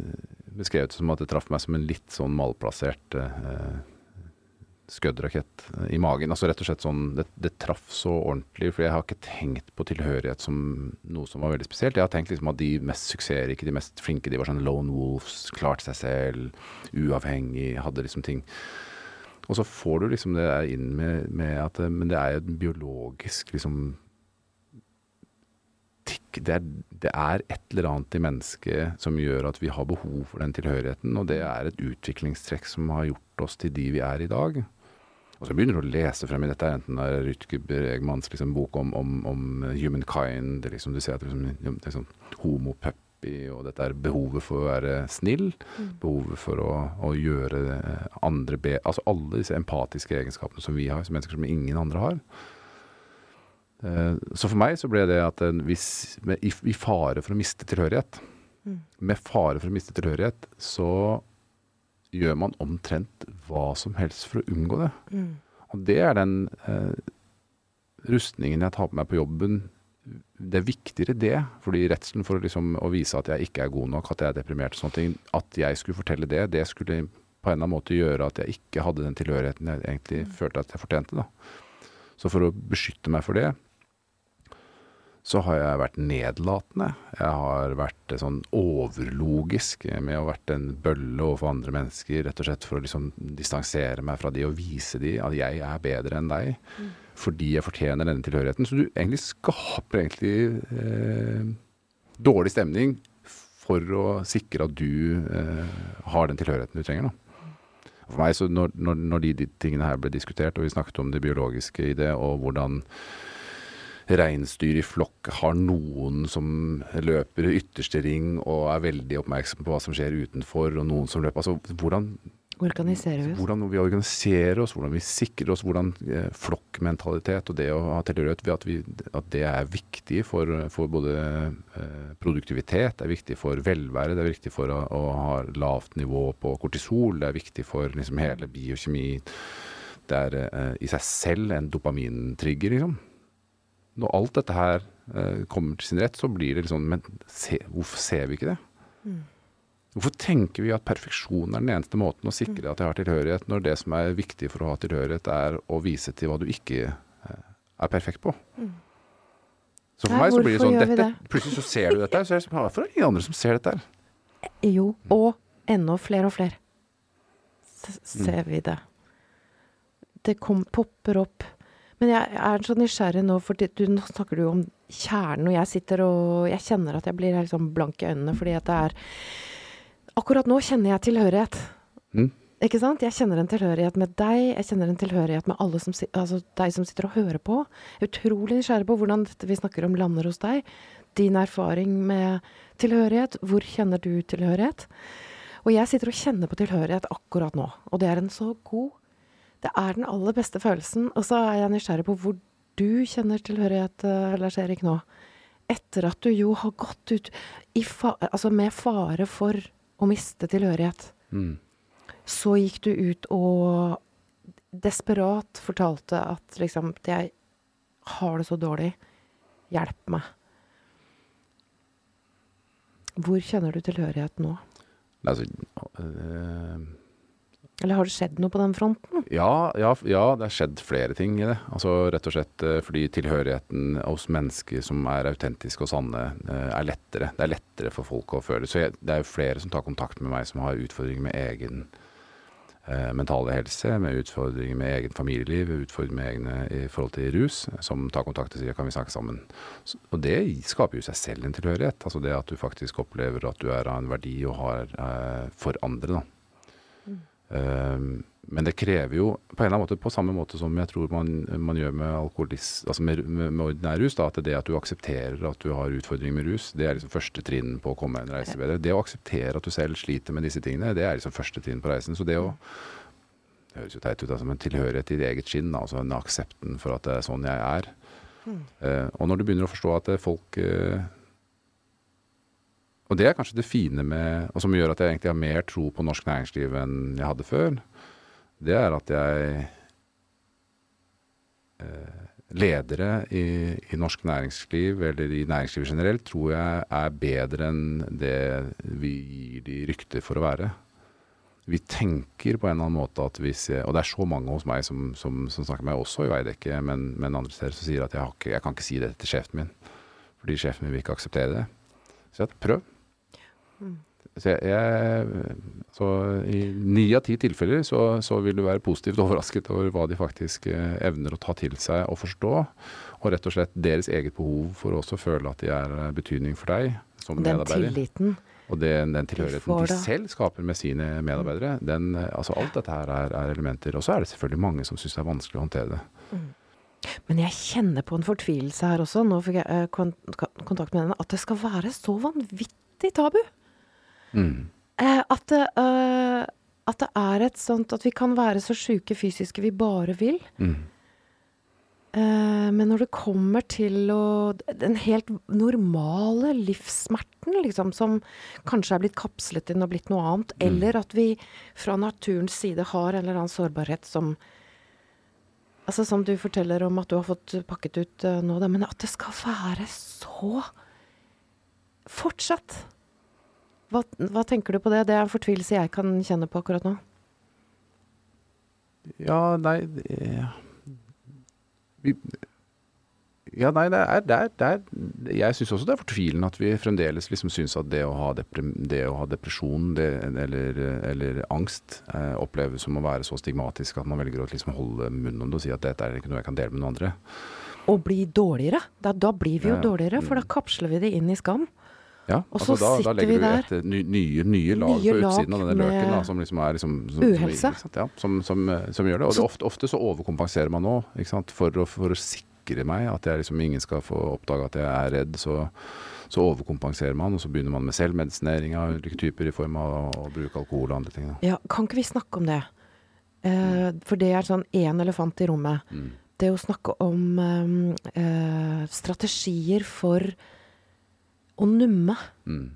beskrevet som at det traff meg som en litt sånn malplassert eh, skuddrakett i magen. Altså rett og slett sånn Det, det traff så ordentlig, for jeg har ikke tenkt på tilhørighet som noe som var veldig spesielt. Jeg har tenkt liksom at de mest suksessrike, de mest flinke, de var sånn lone wolves, klarte seg selv, uavhengig, hadde liksom ting. Og så får du liksom det der inn med, med at Men det er jo biologisk liksom tikk det det er et eller annet i mennesket som gjør at vi har behov for den tilhørigheten. Og det er et utviklingstrekk som har gjort oss til de vi er i dag. Og så begynner du å lese frem i dette, enten det er Rutger Bregmans liksom, bok om, om, om humankind, liksom, du ser at det liksom, det sånn og dette er behovet for å være snill, behovet for å, å gjøre eh, andre be... Altså alle disse empatiske egenskapene som vi har, som mennesker som ingen andre har. Eh, Så for meg så ble det at hvis, med, i, fare for å miste tilhørighet Med fare for å miste tilhørighet, så gjør man omtrent hva som helst for å unngå det. Mm. Og det er den eh, rustningen jeg tar på meg på jobben. Det er viktigere det, fordi redselen for liksom, å vise at jeg ikke er god nok, at jeg er deprimert og sånne ting, at jeg skulle fortelle det, det skulle på en eller annen måte gjøre at jeg ikke hadde den tilhørigheten jeg egentlig følte at jeg fortjente. Da. Så for å beskytte meg for det, så har jeg vært nedlatende. Jeg har vært eh, sånn overlogisk med å ha vært en bølle overfor andre mennesker, rett og slett for å liksom distansere meg fra de og vise de at jeg er bedre enn deg. Fordi jeg fortjener denne tilhørigheten. Så du egentlig skaper egentlig eh, dårlig stemning for å sikre at du eh, har den tilhørigheten du trenger. da. For meg, så når, når, når de, de tingene her ble diskutert, og vi snakket om det biologiske i det, og hvordan reinsdyr i flokk har noen som løper ytterste ring og er veldig oppmerksom på hva som skjer utenfor, og noen som løper Altså hvordan, Organiserer vi oss? hvordan vi organiserer oss, hvordan vi sikrer oss, hvordan eh, flokkmentalitet og det å ha tilhørighet at, vi, at det er viktig for, for både eh, produktivitet, det er viktig for velvære, det er viktig for å, å ha lavt nivå på kortisol, det er viktig for liksom hele biokjemi. Det er eh, i seg selv en dopamintrigger, liksom. Når alt dette her eh, kommer til sin rett, så blir det liksom Men se, hvorfor ser vi ikke det? Hvorfor tenker vi at perfeksjon er den eneste måten å sikre at jeg har tilhørighet, når det som er viktig for å ha tilhørighet, er å vise til hva du ikke eh, er perfekt på. Så for meg så blir det sånn dette, Plutselig så ser du dette, så er det sånn Hvorfor er det ingen andre som ser dette her? Jo, og ennå flere og flere. så ser vi det. Det kom, popper opp. Men jeg er så nysgjerrig nå, for du, nå snakker du om kjernen, og jeg sitter og Jeg kjenner at jeg blir helt sånn blank i øynene, fordi at det er Akkurat nå kjenner jeg tilhørighet. Mm. Ikke sant? Jeg kjenner en tilhørighet med deg, jeg kjenner en tilhørighet med alle som, altså deg som sitter og hører på. Jeg er utrolig nysgjerrig på hvordan dette vi snakker om lander hos deg. Din erfaring med tilhørighet. Hvor kjenner du tilhørighet? Og jeg sitter og kjenner på tilhørighet akkurat nå, og det er en så god Det er den aller beste følelsen. Og så er jeg nysgjerrig på hvor du kjenner tilhørighet, eh, Lars Erik, nå. Etter at du jo har gått ut i fa altså med fare for å miste tilhørighet Mm. så gikk du ut og desperat fortalte at liksom Jeg har det så dårlig. Hjelp meg. Hvor kjenner du tilhørighet nå? Altså, øh, Eller har det skjedd noe på den fronten? ja, ja, ja, det har skjedd flere ting i det. Altså Rett og slett øh, fordi tilhørigheten hos mennesker som er autentiske og sanne, øh, er lettere. Det er lettere for folk å føle. Så jeg, det er jo flere som tar kontakt med meg som har utfordringer med egen eh, mentale helse, med utfordringer med egen familieliv, utfordringer med egne i forhold til rus, som tar kontakt og sier kan vi snakke sammen. Så, og det skaper jo seg selv en tilhørighet. Altså det at du faktisk opplever at du er av en verdi og har eh, for andre, da. Eh, men det krever jo på en eller annen måte, på samme måte som jeg tror man, man gjør med altså med, med, med ordinær rus, da, at det at du aksepterer at du har utfordringer med rus, det er liksom første trinn på å komme en reise bedre. Det å akseptere at du selv sliter med disse tingene, det er liksom første trinn på reisen. Så det å det høres jo teit ut, altså, men tilhørighet i ditt eget skinn, altså den aksepten for at det er sånn jeg er. Eh, og når du begynner å forstå at folk eh, Og det er kanskje det fine med Og som gjør at jeg egentlig har mer tro på norsk næringsliv enn jeg hadde før, det er at jeg eh, Ledere i, i norsk næringsliv, eller i næringslivet generelt, tror jeg er bedre enn det vi gir de rykter for å være vi tenker på en eller annen måte at hvis jeg, Og det er så mange hos meg som, som, som snakker med meg, også i Veidekke, men, men andre steder som sier at jeg, ikke, jeg kan ikke si det til sjefen min. Fordi sjefen min vil ikke akseptere det. Så jeg prøv. Så jeg, jeg, så I ni av ti tilfeller så, så vil du være positivt overrasket over hva de faktisk eh, evner å ta til seg og forstå. Og rett og slett deres eget behov for å også føle at de er betydning for deg som Den medarbeider. tilliten. Og den, den tilhørigheten de selv skaper med sine medarbeidere, den, eh, altså alt dette her er, er elementer. Og så er det selvfølgelig mange som syns det er vanskelig å håndtere det. Men jeg kjenner på en fortvilelse her også. Nå fikk jeg eh, kontakt med henne. At det skal være så vanvittig tabu. Eh, at, det, uh, at det er et sånt At vi kan være så sjuke fysiske vi bare vil. Mm. Uh, men når det kommer til å Den helt normale livssmerten, liksom, som kanskje er blitt kapslet inn og blitt noe annet, eller at vi fra naturens side har en eller annen sårbarhet som Altså som du forteller om at du har fått pakket ut uh, nå, da, men at det skal være så Fortsatt! Hva, hva tenker du på det? Det er en fortvilelse jeg kan kjenne på akkurat nå. Ja, nei det, vi, Ja, nei, det er, det er, det er Jeg syns også det er fortvilende at vi fremdeles liksom syns at det å ha, deprim, det å ha depresjon det, eller, eller angst eh, oppleves som å være så stigmatisk at man velger å liksom holde munnen om det og si at dette er ikke noe jeg kan dele med noen andre. Og bli dårligere. Da, da blir vi jo Ja, ja. dårligere, for da kapsler vi det inn i skam. Ja, Og altså så da, da sitter legger vi du der. et ny, nye, nye lag Nye på utsiden av denne løken, da, som liksom er liksom som, uhelse. Som, sant? ja, som, som, som gjør det. Og det, ofte, ofte så overkompenserer man nå? For, å, for å sikre meg at jeg liksom ingen skal få oppdage at jeg er redd. Så, så overkompenserer man, og så begynner man med selvmedisinering av ulike typer i form av å, bruke alkohol og andre ting. Da. Ja, kan ikke vi snakke om det? Eh, for det er sånn én elefant i rommet. Mm. Det å snakke om eh, eh, strategier for å numme. Mm.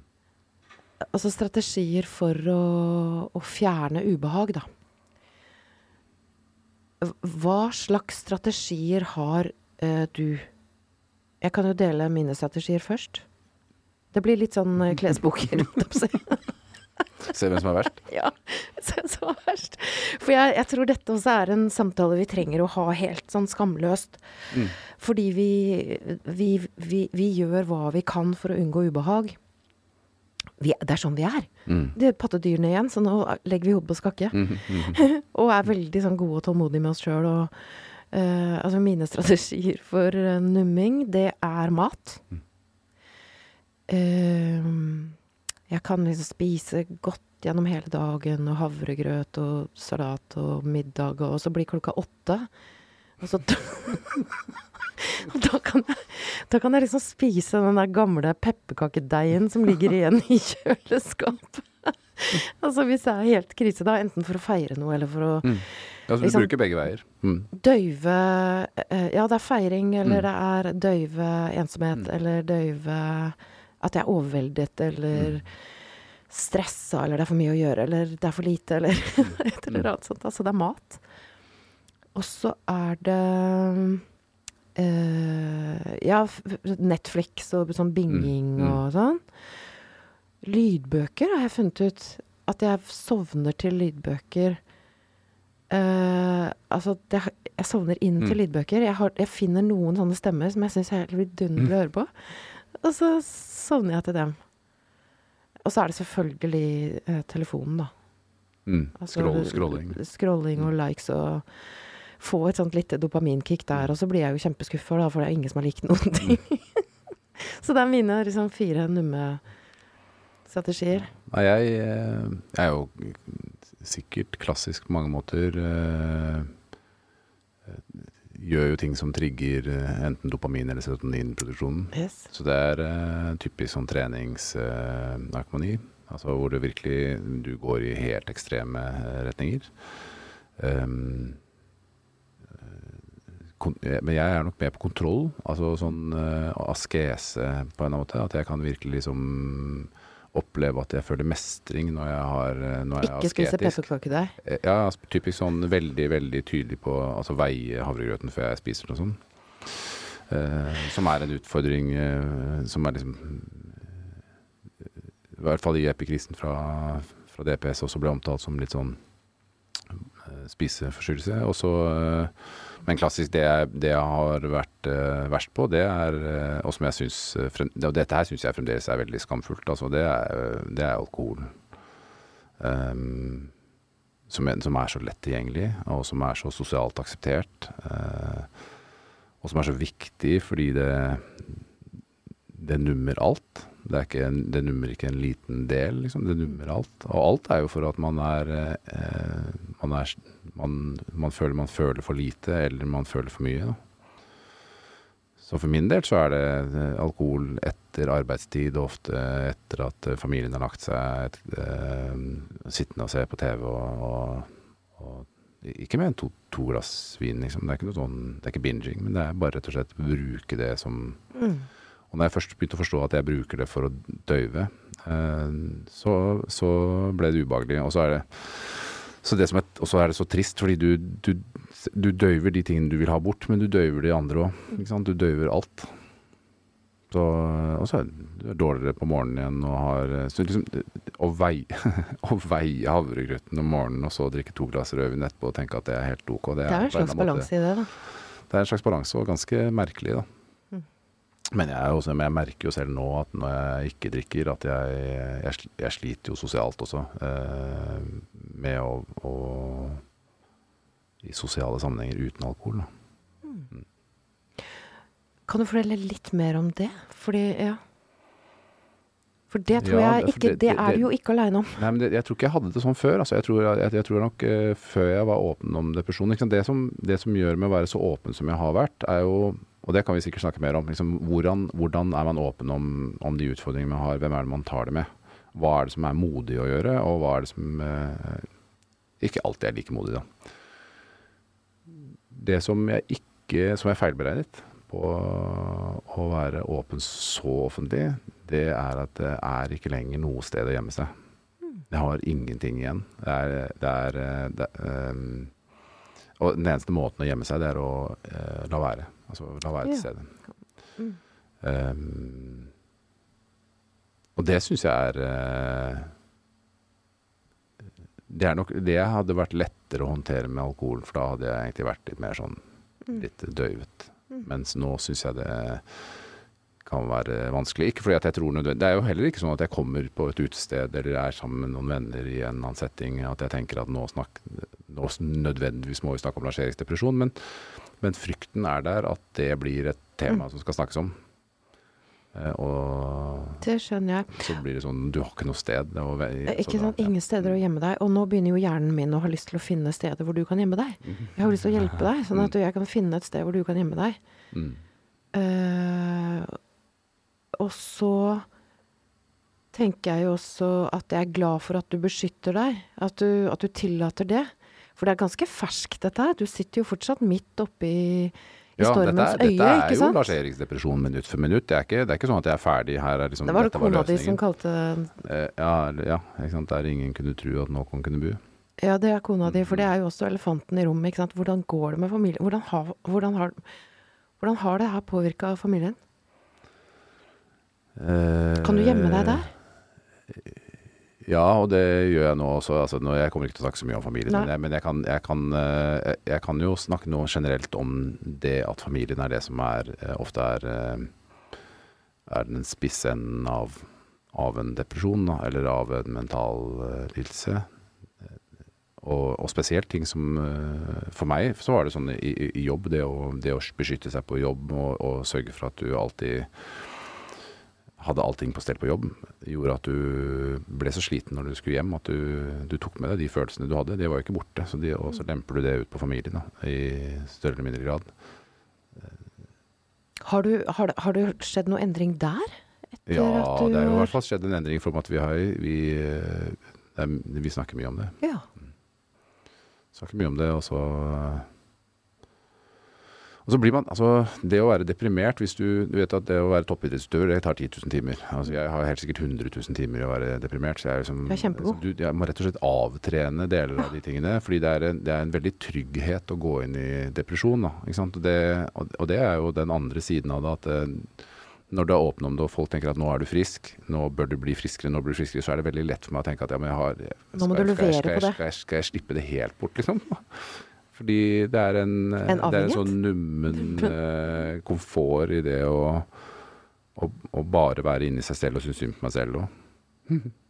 Altså strategier for å, å fjerne ubehag, da. Hva slags strategier har eh, du? Jeg kan jo dele mine strategier først. Det blir litt sånn eh, klesboker. holdt jeg på å si. Se hvem som er verst. Ja, hvem som er verst. For jeg, jeg tror dette også er en samtale vi trenger å ha helt sånn skamløst. Mm. Fordi vi, vi, vi, vi gjør hva vi kan for å unngå ubehag. Vi, det er sånn vi er. Mm. Det er pattedyrene igjen, så nå legger vi hodet på skakke. Mm, mhm. og er veldig sånn gode og tålmodige med oss sjøl. Og eh, altså mine strategier for uh, numming, det er mat. Mm. Eh, jeg kan liksom spise godt gjennom hele dagen, og havregrøt og salat og middag, og så blir klokka åtte. Og så da kan, jeg, da kan jeg liksom spise den der gamle pepperkakedeigen som ligger igjen i kjøleskapet. altså hvis det er helt krise, da, enten for å feire noe eller for å Mm. Altså, du Liksom- bruker begge veier. Mm. døyve eh, Ja, det er feiring, eller Mm. det er døyve ensomhet, Mm. eller døyve at jeg er overveldet, eller Mm. stressa, eller det er for mye å gjøre, eller det er for lite, eller et eller annet sånt. Altså, det er mat. Og så er det øh, ja, Netflix og sånn binging Mm, mm. og sånn. Lydbøker har jeg funnet ut at jeg sovner til lydbøker. Uh, altså, det, jeg sovner inn til Mm. lydbøker. Jeg, har, jeg finner noen sånne stemmer som jeg syns er helt vidunderlig å høre på. Og så sovner jeg til dem. Og så er det selvfølgelig eh, telefonen, da. Mm. Altså, Scroll, scrolling. Scrolling og Mm. likes og få et sånt lite dopaminkick der. Og så blir jeg jo kjempeskuffa, da, for det er ingen som har likt noen ting. så det er mine liksom, fire numme strategier. Nei, jeg, eh, jeg er jo sikkert klassisk på mange måter. Eh, eh, Gjør jo ting som trigger eh, enten dopamin- eller serotoninproduksjonen. Yes. Så det er uh, typisk sånn treningsnarkomani. altså hvor det virkelig du går i helt ekstreme eh, retninger. Um, eh, kon eh, men jeg er nok med på kontroll. Altså sånn uh, askese på en måte. At jeg kan virkelig liksom oppleve at jeg føler mestring når jeg, har, eh, når jeg Ikke spise asketisk. pepperkakedeig. Eh, Ja, typisk sånn veldig, veldig tydelig på Altså veie havregrøten før jeg spiser den og sånn. Eh, som er en utfordring eh, som er liksom I hvert fall i epikrisen fra, fra DPS også ble omtalt som litt sånn eh, spiseforstyrrelse. Og så eh, Men klassisk, det jeg, det jeg har vært uh, verst på, det er uh, Og som jeg syns eh, frem, Og dette her syns jeg fremdeles er veldig skamfullt, altså. Det er, det er alkohol. Um, som, som er så lett tilgjengelig, og som er så sosialt akseptert. Uh, og som er så viktig fordi det, det nummer alt. Det, er ikke en, det nummer ikke en liten del, liksom. Det nummer alt. Og alt er jo for at man er, man, er man, man føler man føler for lite, eller man føler for mye. Da. Så for min del så er det eh, alkohol etter arbeidstid, og ofte etter at eh, familien har lagt seg, et, eh, sittende og se på TV og, og, og ikke med en to, to glass vin, liksom. Det er ikke noe sånn, det er ikke binging, men det er bare rett og slett bruke det som Mm. Og når jeg først begynte å forstå at jeg bruker det for å døyve, eh, så, så ble det ubehagelig. Og så er det så det som er, og så er det så trist, fordi du, du, du døyver de tingene du vil ha bort, men du døyver de andre òg. Du døyver alt. Så, og så er du dårligere på morgenen igjen og har så liksom, Å veie, veie havregrøten om morgenen og så drikke to glass rødvin etterpå og tenke at det er helt ok Det, Det er en slags balanse i det, da. det er en slags balanse, og ganske merkelig, da. Mm. Men jeg, også, jeg merker jo selv nå at når jeg ikke drikker, at jeg, jeg, jeg sliter jo sosialt også. Eh, med å, å I sosiale sammenhenger uten alkohol. Da. Kan du fortelle litt mer om det? Fordi, ja. For det tror Ja, jeg ikke det- Det det- er du jo ikke aleine om. Nei, men det, Jeg tror ikke jeg hadde det sånn før. Altså, jeg, tror, jeg, jeg tror nok uh, før jeg var åpen om depresjon? Det, som, det som gjør meg å være så åpen som jeg har vært, er jo Og det kan vi sikkert snakke mer om. Liksom, hvordan, hvordan er man åpen om, om de utfordringene man har? Hvem er det man tar det med? Hva er det som er modig å gjøre, og hva er det som eh, ikke alltid er like modig, da. Det som jeg ikke Som er feilberegnet på å være åpen så offentlig, det er at det er ikke lenger noe sted å gjemme seg. Jeg har ingenting igjen. Det er, det er, eh, det, um, Og den eneste måten å gjemme seg, det er å uh, la være. Altså la være til Ja. stede. Mm. Um, og det syns jeg er uh, Det er nok det hadde vært lettere å håndtere med alkohol, for da hadde jeg egentlig vært litt mer sånn litt døyvet. Mens nå syns jeg det kan være vanskelig. Ikke fordi at jeg tror nødvendig Det er jo heller ikke sånn at jeg kommer på et utested eller er sammen med noen venner i en annen setting at jeg tenker at nå, snakk, nå nødvendigvis må vi snakke om lanseringsdepresjon. men, men frykten er der at det blir et tema som skal snakkes om. Eh, og Det skjønner jeg. så blir det sånn Du har ikke noe sted å Eh, Ikke sånn sant? Ingen steder å gjemme deg. Og nå begynner jo hjernen min å ha lyst til å finne steder hvor du kan gjemme deg. Jeg har jo lyst til å hjelpe deg, sånn at jeg kan finne et sted hvor du kan gjemme deg. Mm. Eh, og så tenker jeg jo også at jeg er glad for at du beskytter deg. At du, at du tillater det. For det er ganske ferskt, dette her. Du sitter jo fortsatt midt oppi i Ja, stormens dette er, øye, dette er ikke jo sant? Lars-Eriks-depresjon minutt for minutt. Det er, ikke, det er ikke sånn at jeg er ferdig. Her er liksom Det var det kona di som kalte Eh, ja, ja, ikke sant. Der ingen kunne tro at noen kunne bo. Ja, det er kona di, for det er jo også elefanten i rommet. ikke sant? Hvordan går det med familien? Hvordan, har- hvordan, har, hvordan har det her påvirka familien? Kan du gjemme deg der? Ja, og det gjør jeg nå også. Altså, nå, jeg kommer ikke til å snakke så mye om familien, Nei. men, jeg, kan, jeg, kan, eh, jeg, kan jo snakke noe generelt om det at familien er det som er, eh, ofte er, eh, er den spisse enden av, av en depresjon, eller av en mental eh, lidelse. Eh, Og, og spesielt ting som eh, For meg så var det sånn i, i- i jobb, det å, det å beskytte seg på jobb og, og sørge for at du alltid hadde allting på stell på jobb, gjorde at du ble så sliten når du skulle hjem at du, du tok med deg de følelsene du hadde. De var jo ikke borte. Så de, og så lemper du det ut på familien da, i større eller mindre grad. Har, du, har, har det skjedd noe endring der? Ja, det er jo i hvert fall skjedd en endring for at vi har vi, eh, er, vi snakker mye om det. Ja. Snakker mye om det, og så og så blir man, altså Det å være deprimert hvis du, du vet at det å være toppidrettsutøver det tar 10 000 timer. Altså Jeg har helt sikkert 100 000 timer i å være deprimert. så Jeg er liksom, Du er kjempegod. Du, jeg må rett og slett avtrene deler av de tingene. fordi det er, en, det er en veldig trygghet å gå inn i depresjon. Da, ikke sant? Og, det, og, det er jo den andre siden av det. at det, når det er åpen om det, og folk tenker at nå er du frisk, nå bør du bli friskere, nå blir du friskere, så er det veldig lett for meg å tenke at ja, men jeg har Nå må skal du jeg- skal jeg- levere på det. Skal jeg slippe det helt bort, liksom? Fordi det er en, En det er en sånn nummen eh, komfort i det å, å, å bare være inni seg selv og synes synd på meg selv òg.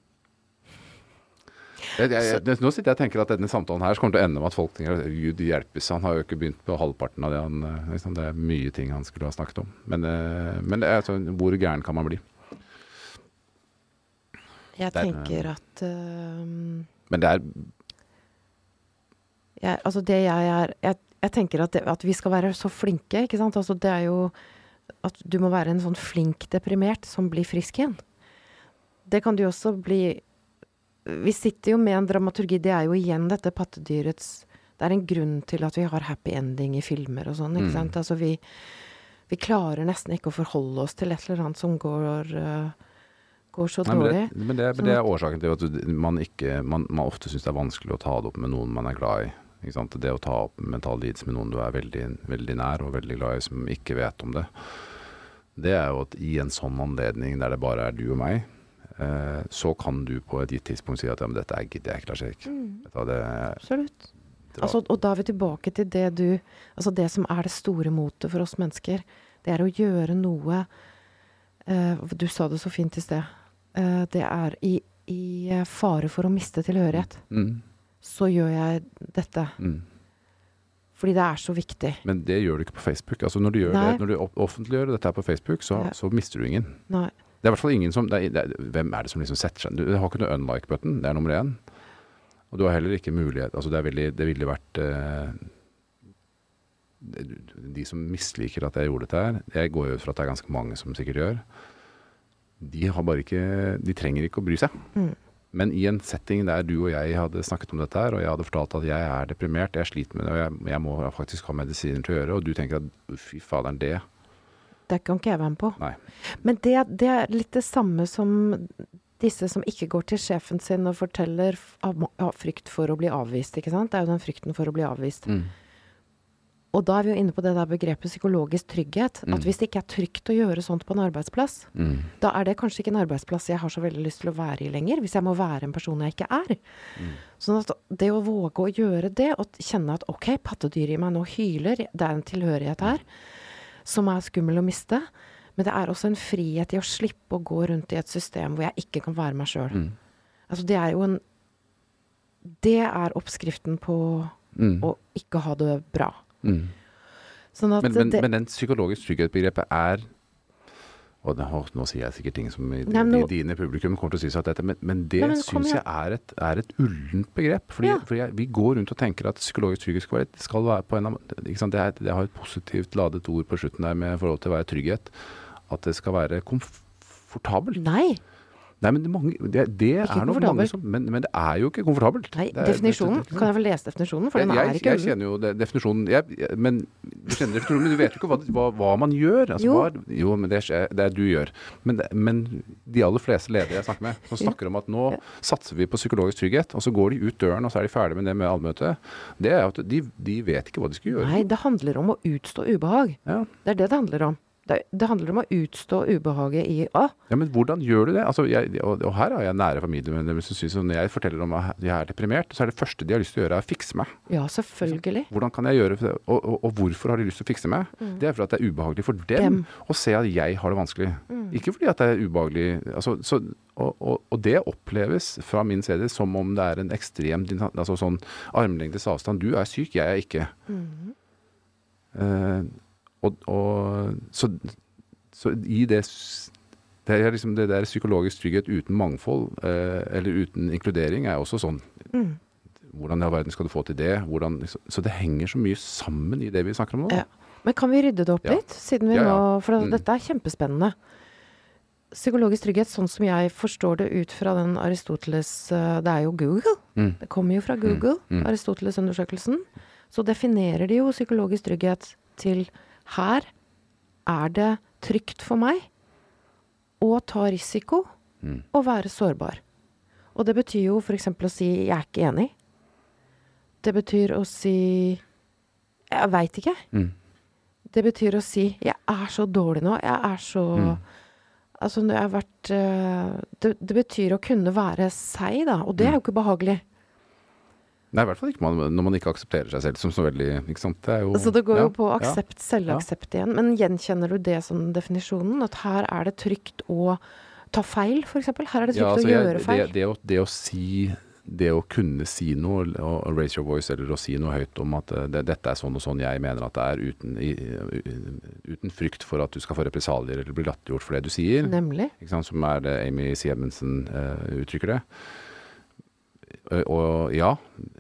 Nå sitter jeg og tenker at denne samtalen her så kommer til å ende med at folk tenker at Gud hjelpes, han har jo ikke begynt på halvparten av det han eh, liksom, Det er mye ting han skulle ha snakket om. Men, eh, men sånn, hvor gæren kan man bli? Jeg Der, tenker at uh, Men det er jeg, Altså, det jeg er Jeg, jeg tenker at, det, at vi skal være så flinke, ikke sant. Altså, det er jo at du må være en sånn flink deprimert som blir frisk igjen. Det kan du også bli Vi sitter jo med en dramaturgi. Det er jo igjen dette pattedyrets Det er en grunn til at vi har happy ending i filmer og sånn, ikke Mm. sant. Altså, vi, vi klarer nesten ikke å forholde oss til et eller annet som går, uh, går så Nei, men, dårlig. det, men, det, men Sånn det er årsaken til at man, ikke, man, man ofte syns det er vanskelig å ta det opp med noen man er glad i. Det å ta opp mental lidelse med noen du er veldig, veldig nær og veldig glad i, som ikke vet om det. Det er jo at i en sånn anledning der det bare er du og meg, eh, så kan du på et gitt tidspunkt si at ja, men dette er gidder jeg ikke, Lars Erik. Mm, absolutt. Altså, og da er vi tilbake til det du Altså det som er det store motet for oss mennesker. Det er å gjøre noe eh, Du sa det så fint i sted. Eh, det er i, i fare for å miste tilhørighet. mm, Så gjør jeg dette. mm. Fordi det er så viktig. Men det gjør du ikke på Facebook. Altså Når du, gjør Nei. det, når du offentliggjør dette her på Facebook, så, Ja. så mister du ingen. Nei. Det er i hvert fall ingen som er, er, Hvem er det som liksom setter seg Du har ikke noe unlike-button, det er nummer én. Og du har heller ikke mulighet Altså det, er veldig, det ville vært eh, De som misliker at jeg gjorde dette her Jeg går jo ut fra at det er ganske mange som sikkert gjør. De har bare ikke De trenger ikke å bry seg. Mm. Men i en setting der du og jeg hadde snakket om dette her, og jeg hadde fortalt at jeg er deprimert, jeg sliter med det, og jeg, jeg må faktisk ha medisiner til å gjøre, og du tenker at fy faderen, det Det kan ikke jeg være med på. Nei. Men det, det er litt det samme som disse som ikke går til sjefen sin og forteller av, av frykt for å bli avvist, ikke sant. Det er jo den frykten for å bli avvist. Mm. Og da er vi jo inne på det der begrepet psykologisk trygghet. Mm. At hvis det ikke er trygt å gjøre sånt på en arbeidsplass, Mm. da er det kanskje ikke en arbeidsplass jeg har så veldig lyst til å være i lenger. Hvis jeg må være en person jeg ikke er. Mm. Sånn at det å våge å gjøre det, og kjenne at ok, pattedyret i meg nå hyler, det er en tilhørighet her som er skummel å miste. Men det er også en frihet i å slippe å gå rundt i et system hvor jeg ikke kan være meg sjøl. Mm. Altså det er jo en Det er oppskriften på Mm. å ikke ha det bra. Mm. Sånn Men, men, det men den psykologisk trygghet-begrepet er og nå, Nå sier jeg sikkert ting som i, Nei, men i dine publikum kommer til å si seg at dette Men, men det Nei, syns jeg er et, er et ullent begrep. Fordi, Ja. fordi jeg, vi går rundt og tenker at psykologisk trygghet skal være, skal være på en av ikke sant? Det, er, det har et positivt ladet ord på slutten der med forhold til å være trygghet. At det skal være komfortabelt. Nei. Nei, men det, mange, det, det er nok mange som men, men det er jo ikke komfortabelt. Nei, er- definisjonen. det- Kan jeg vel lese definisjonen? For den jeg, er jeg, ikke jeg kjenner jo definisjonen jeg, Men du kjenner definisjonen, men du vet jo ikke hva, hva, hva man gjør. Altså, Jo. Hva, jo, men det, er du gjør. Men, men de aller fleste ledere jeg snakker med, som snakker om at nå satser vi på psykologisk trygghet, og så går de ut døren, og så er de ferdig med det med allmøtet, det er at de, de vet ikke hva de skal gjøre. Nei, det handler om å utstå ubehag. Ja. Det er det det handler om. Det, det handler om å utstå ubehaget i Å, ja, Men hvordan gjør du det? Altså, jeg, og, og her har jeg nære familiemedlemmer som syns at når jeg forteller om at jeg er deprimert, så er det første de har lyst til å gjøre, er å fikse meg. ja, selvfølgelig. Hvordan kan jeg gjøre det? Og, og, og hvorfor har de lyst til å fikse meg? Det er fordi det er ubehagelig for dem, Mm. Dem. Mm. å se at jeg har det vanskelig. Ikke fordi at det er ubehagelig. Altså, så, og, det oppleves fra min side som om det er en ekstrem altså sånn armlengdes avstand. Du er syk, jeg er ikke. Mm. Eh, og, og så, så i det det er liksom det der psykologisk trygghet uten mangfold, eh, eller uten inkludering, er også sånn Mm. hvordan i all verden skal du få til det? Hvordan, så det henger så mye sammen i det vi snakker om nå. Ja. Men kan vi rydde det opp Ja. litt? Siden vi Ja, nå For Mm. dette er kjempespennende. Psykologisk trygghet, sånn som jeg forstår det ut fra den Aristoteles eh, Det er jo Google. Mm. Det kommer jo fra Google, mm. Aristoteles-undersøkelsen. Så definerer de jo psykologisk trygghet til her er det trygt for meg å ta risiko Mm. og være sårbar. Og det betyr jo f.eks. å si 'jeg er ikke enig'. Det betyr å si 'jeg veit ikke'. Mm. Det betyr å si 'jeg er så dårlig nå', jeg er så Mm. Altså, når jeg har vært eh, det, det betyr å kunne være seg, da. Og det er jo ikke behagelig. Nei, i hvert fall ikke man, når man ikke aksepterer seg selv som så veldig ikke sant? Det jo, Så det går ja, jo på ja. aksept, selvaksept igjen. Men gjenkjenner du det som definisjonen? At her er det trygt å ta feil, f.eks.? Her er det trygt Ja, altså, å jeg- gjøre feil. Det, det, å, det å si det å kunne si noe, og raise your voice, eller å si noe høyt om at eh, det, dette er sånn og sånn jeg mener at det er, uten, i, uten frykt for at du skal få represalier eller bli latterliggjort for det du sier, Nemlig. som er det Amy Siemensen uh, uttrykker det. Eh, Og ja,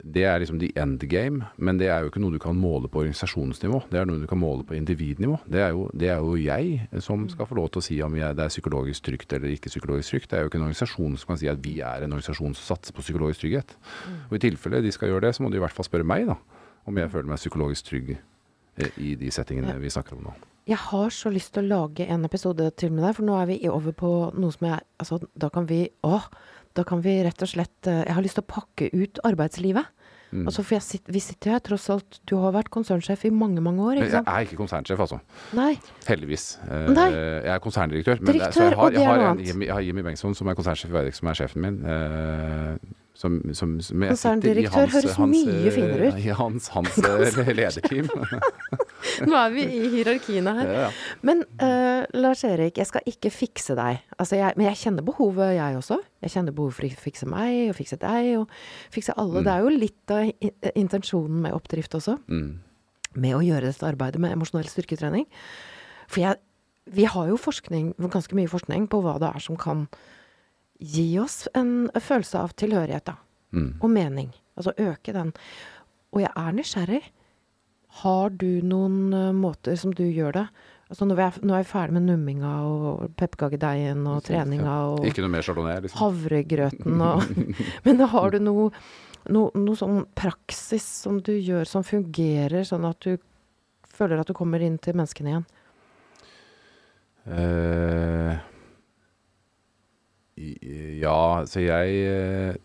det er liksom the end game, men det er jo ikke noe du kan måle på organisasjonsnivå. Det er noe du kan måle på individnivå. Det er jo, det er jo jeg som skal få lov til å si om jeg, det er psykologisk trygt eller ikke psykologisk trygt. Det er jo ikke en organisasjon som kan si at vi er en organisasjon som satser på psykologisk trygghet. Og i tilfelle de skal gjøre det, så må de i hvert fall spørre meg, da. Om jeg føler meg psykologisk trygg eh, i de settingene vi snakker om nå. Jeg har så lyst til å lage en episode til med deg, for nå er vi over på noe som jeg Altså, da kan vi Åh! Da kan vi rett og slett eh, Jeg har lyst til å pakke ut arbeidslivet. Mm. Altså, for sitter, vi sitter her tross alt Du har vært konsernsjef i mange, mange år, jeg er ikke konsernsjef, altså. Nei. Heldigvis. Eh, Nei. Jeg er konserndirektør. Men Direktør, jeg har, og det er noe annet. Jeg har Jimmy Bengtsson, som er konsernsjef i Veidekke, som er sjefen min. eh, som, som, som Konserndirektør hans- høres hans, mye finere ut. I hans, hans lederteam. Nå er vi i hierarkiene her. ja, ja. Men uh, Lars Erik, jeg skal ikke fikse deg. Altså, jeg, men jeg kjenner behovet, jeg også. Jeg kjenner behov for å fikse meg, og fikse deg, og fikse alle. Mm. Det er jo litt av intensjonen med oppdrift også. Mm. Med å gjøre dette arbeidet med emosjonell styrketrening. For jeg, vi har jo forskning, ganske mye forskning på hva det er som kan gi oss en følelse av tilhørighet, da. Mm. Og mening. Altså øke den. Og jeg er nysgjerrig. Har du noen eh, måter som du gjør det? Altså nå er, nå er vi ferdig med numminga og pepperkakedeigen og treninga og Ikke noe mer chardonnay, liksom. havregrøten og Men har du noe, no, noe sånn praksis som du gjør som fungerer, sånn at du føler at du kommer inn til menneskene igjen? Uh, ja, så jeg eh,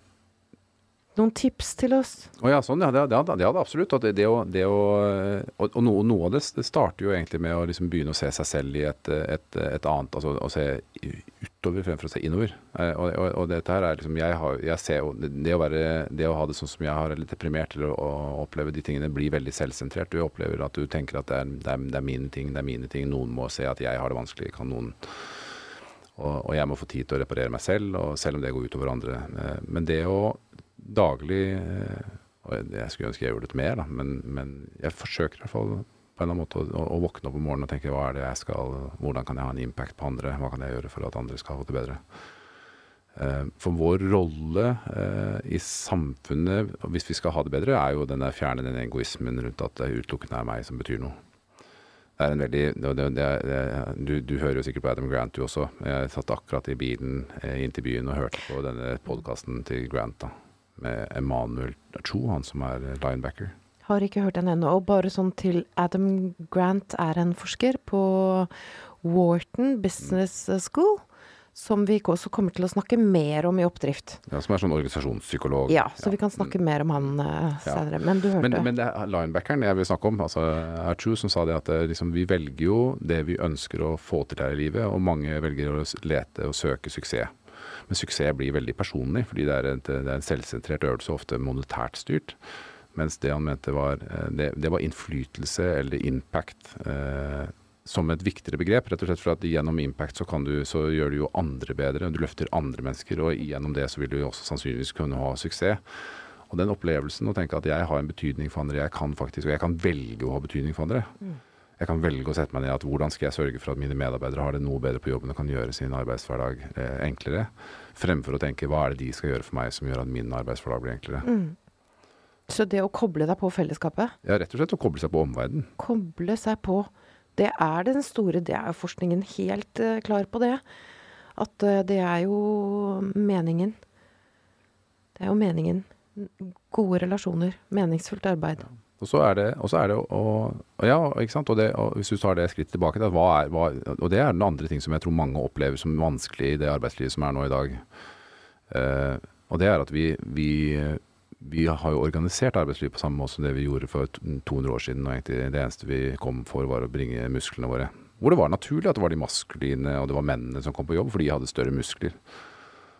noen tips til oss? Å ja, sånn, ja. Det, det, det hadde absolutt. Det, det det og, og noe, noe, av det, starter jo egentlig med å liksom begynne å se seg selv i et, et, et annet Altså å se utover fremfor å se innover. Eh, og, og, og dette her er liksom Jeg, har, jeg ser det å, være, det å ha det sånn som jeg har, litt deprimert til å, å, oppleve de tingene, blir veldig selvsentrert. Du opplever at du tenker at det er, det er, det er mine ting, det er mine ting. Noen må se at jeg har det vanskelig. Kan noen og, jeg må få tid til å reparere meg selv, og selv om det går utover andre. Eh, men det å daglig eh, Jeg skulle ønske jeg gjorde det mer, da, men, men, jeg forsøker i hvert fall på en eller annen måte å, å, våkne opp om morgenen og tenke hva er det jeg skal, hvordan kan jeg ha en impact på andre, hva kan jeg gjøre for at andre skal få det bedre. Eh, for vår rolle i samfunnet, hvis vi skal ha det bedre, er jo den der fjerne den egoismen rundt at det utelukkende er meg som betyr noe. Det er en veldig det, det, det, du, du, hører jo sikkert på Adam Grant, du også. Jeg satt akkurat i bilen eh, inn til byen og hørte på denne podkasten til Grant da, med Emanuel Cho, han som er linebacker. Har ikke hørt den ennå. Og bare sånn til Adam Grant er en forsker på Wharton Business School som vi også kommer til å snakke mer om i Oppdrift. Ja, Som er sånn organisasjonspsykolog. Ja, så ja. vi kan snakke mer om han uh, senere. Ja. Men du hørte Men, men det er linebackeren jeg vil snakke om, altså Archu, som sa det at liksom, vi velger jo det vi ønsker å få til her i livet, og mange velger å lete og søke suksess. Men suksess blir veldig personlig, fordi det er, et, det er en selvsentrert øvelse, ofte monetært styrt. Mens det han mente var, eh, det, det var innflytelse eller impact. Eh, som et viktigere begrep. Rett og slett for at gjennom impact så, du, så gjør du jo andre bedre. Du løfter andre mennesker, og gjennom det så vil du jo også sannsynligvis kunne ha suksess. Og den opplevelsen å tenke at jeg har en betydning for andre, jeg kan faktisk, og jeg kan velge å ha betydning for andre. Mm. Jeg kan velge å sette meg ned at hvordan skal jeg sørge for at mine medarbeidere har det noe bedre på jobben og kan gjøre sin arbeidshverdag eh, enklere, fremfor å tenke hva er det de skal gjøre for meg som gjør at min arbeidshverdag blir enklere. Mm. Så det å koble deg på fellesskapet? Ja, rett og slett å koble seg på omverdenen. Koble seg på det er den store Det er jo forskningen helt uh, klar på det. At uh, det er jo meningen. Det er jo meningen. Gode relasjoner. Meningsfullt arbeid. Ja. Og så er det, og er det å, Ja, ikke sant. Og, det, og, hvis du tar det skrittet tilbake, da, hva er, hva, og det er den andre ting som jeg tror mange opplever som vanskelig i det arbeidslivet som er nå i dag. Uh, og det er at vi, vi vi har jo organisert arbeidslivet på samme måte som det vi gjorde for 200 år siden. Og egentlig det eneste vi kom for, var å bringe musklene våre. Hvor det var naturlig at det var de maskuline og det var mennene som kom på jobb, fordi de hadde større muskler.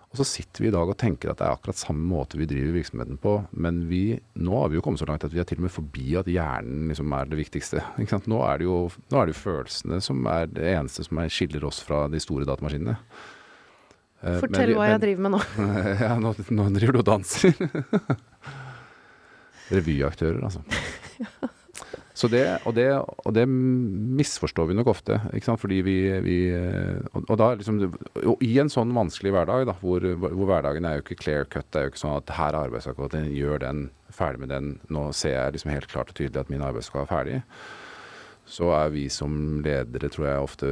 Og så sitter vi i dag og tenker at det er akkurat samme måte vi driver virksomheten på. Men vi, nå har vi jo kommet så langt at vi er til og med forbi at hjernen liksom er det viktigste. Nå er det, jo, nå er det jo følelsene som er det eneste som skiller oss fra de store datamaskinene. Eh, Fortell men, hva jeg driver med nå. ja, nå, nå driver du og danser. Revyaktører, altså. Så det, og, det, og det misforstår vi nok ofte. Ikke sant? Fordi vi, vi og, og, da liksom, og I en sånn vanskelig hverdag, da, hvor, hvor, hverdagen er jo ikke clear cut, det er jo ikke sånn at her er arbeidsoppgaven, gjør den, ferdig med den, nå ser jeg liksom helt klart og tydelig at min arbeidsoppgave er ferdig så er vi som ledere, tror jeg, ofte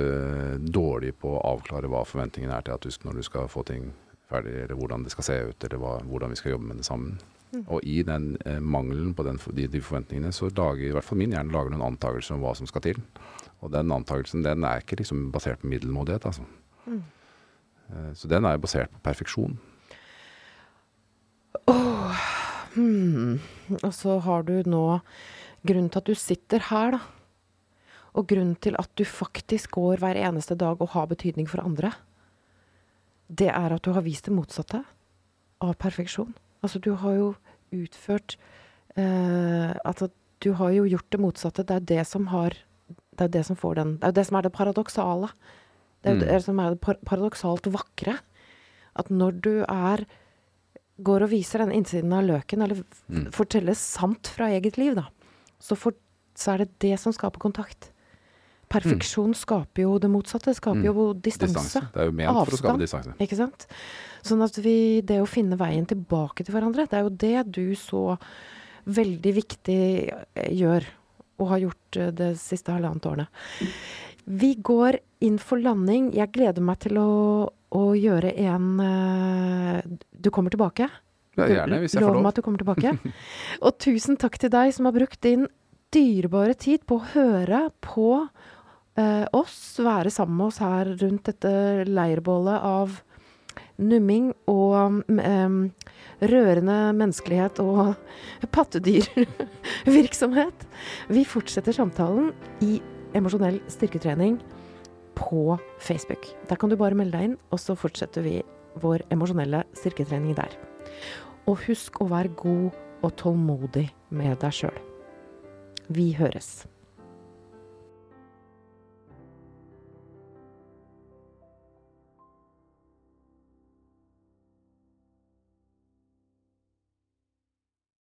dårlige på å avklare hva forventningene er til at du, når du skal få ting ferdig, eller hvordan det skal se ut, eller hva, hvordan vi skal jobbe med det sammen. Mm. Og i den eh, mangelen på den, de, de, forventningene, så lager i hvert fall min hjerne lager noen antakelser om hva som skal til. Og den antakelsen den er ikke liksom basert på middelmådighet, altså. Mm. Eh, så den er basert på perfeksjon. Oh, hmm. Og så har du nå Grunnen til at du sitter her, da og grunnen til at du faktisk går hver eneste dag og har betydning for andre, det er at du har vist det motsatte av perfeksjon. Altså, du har jo utført eh, Altså, du har jo gjort det motsatte. Det er det som har Det er det som får den Det er jo det som er det paradoksale. Det er jo mm. det som er det paradoksalt vakre. At når du er Går og viser den innsiden av løken, eller mm. forteller sant fra eget liv, da, så, for, så er det det som skaper kontakt. Perfeksjon mm. skaper jo det motsatte. Skaper mm. jo distanse. distanse. Det er jo ment Avstand, for å skape distanse. Ikke sant. Sånn at vi Det å finne veien tilbake til hverandre, det er jo det du så veldig viktig eh, gjør. Og har gjort eh, det siste halvannet årene. Vi går inn for landing. Jeg gleder meg til å, å gjøre en uh, Du kommer tilbake? Ja, gjerne, hvis jeg får lov. Lov meg at du kommer tilbake. og tusen takk til deg som har brukt din dyrebare tid på å høre på eh, oss være sammen med oss her rundt dette leirbålet av numming og um, rørende menneskelighet og pattedyrvirksomhet. Vi fortsetter samtalen i emosjonell styrketrening på Facebook. Der kan du bare melde deg inn, og så fortsetter vi vår emosjonelle styrketrening der. Og husk å være god og tålmodig med deg sjøl. Vi høres.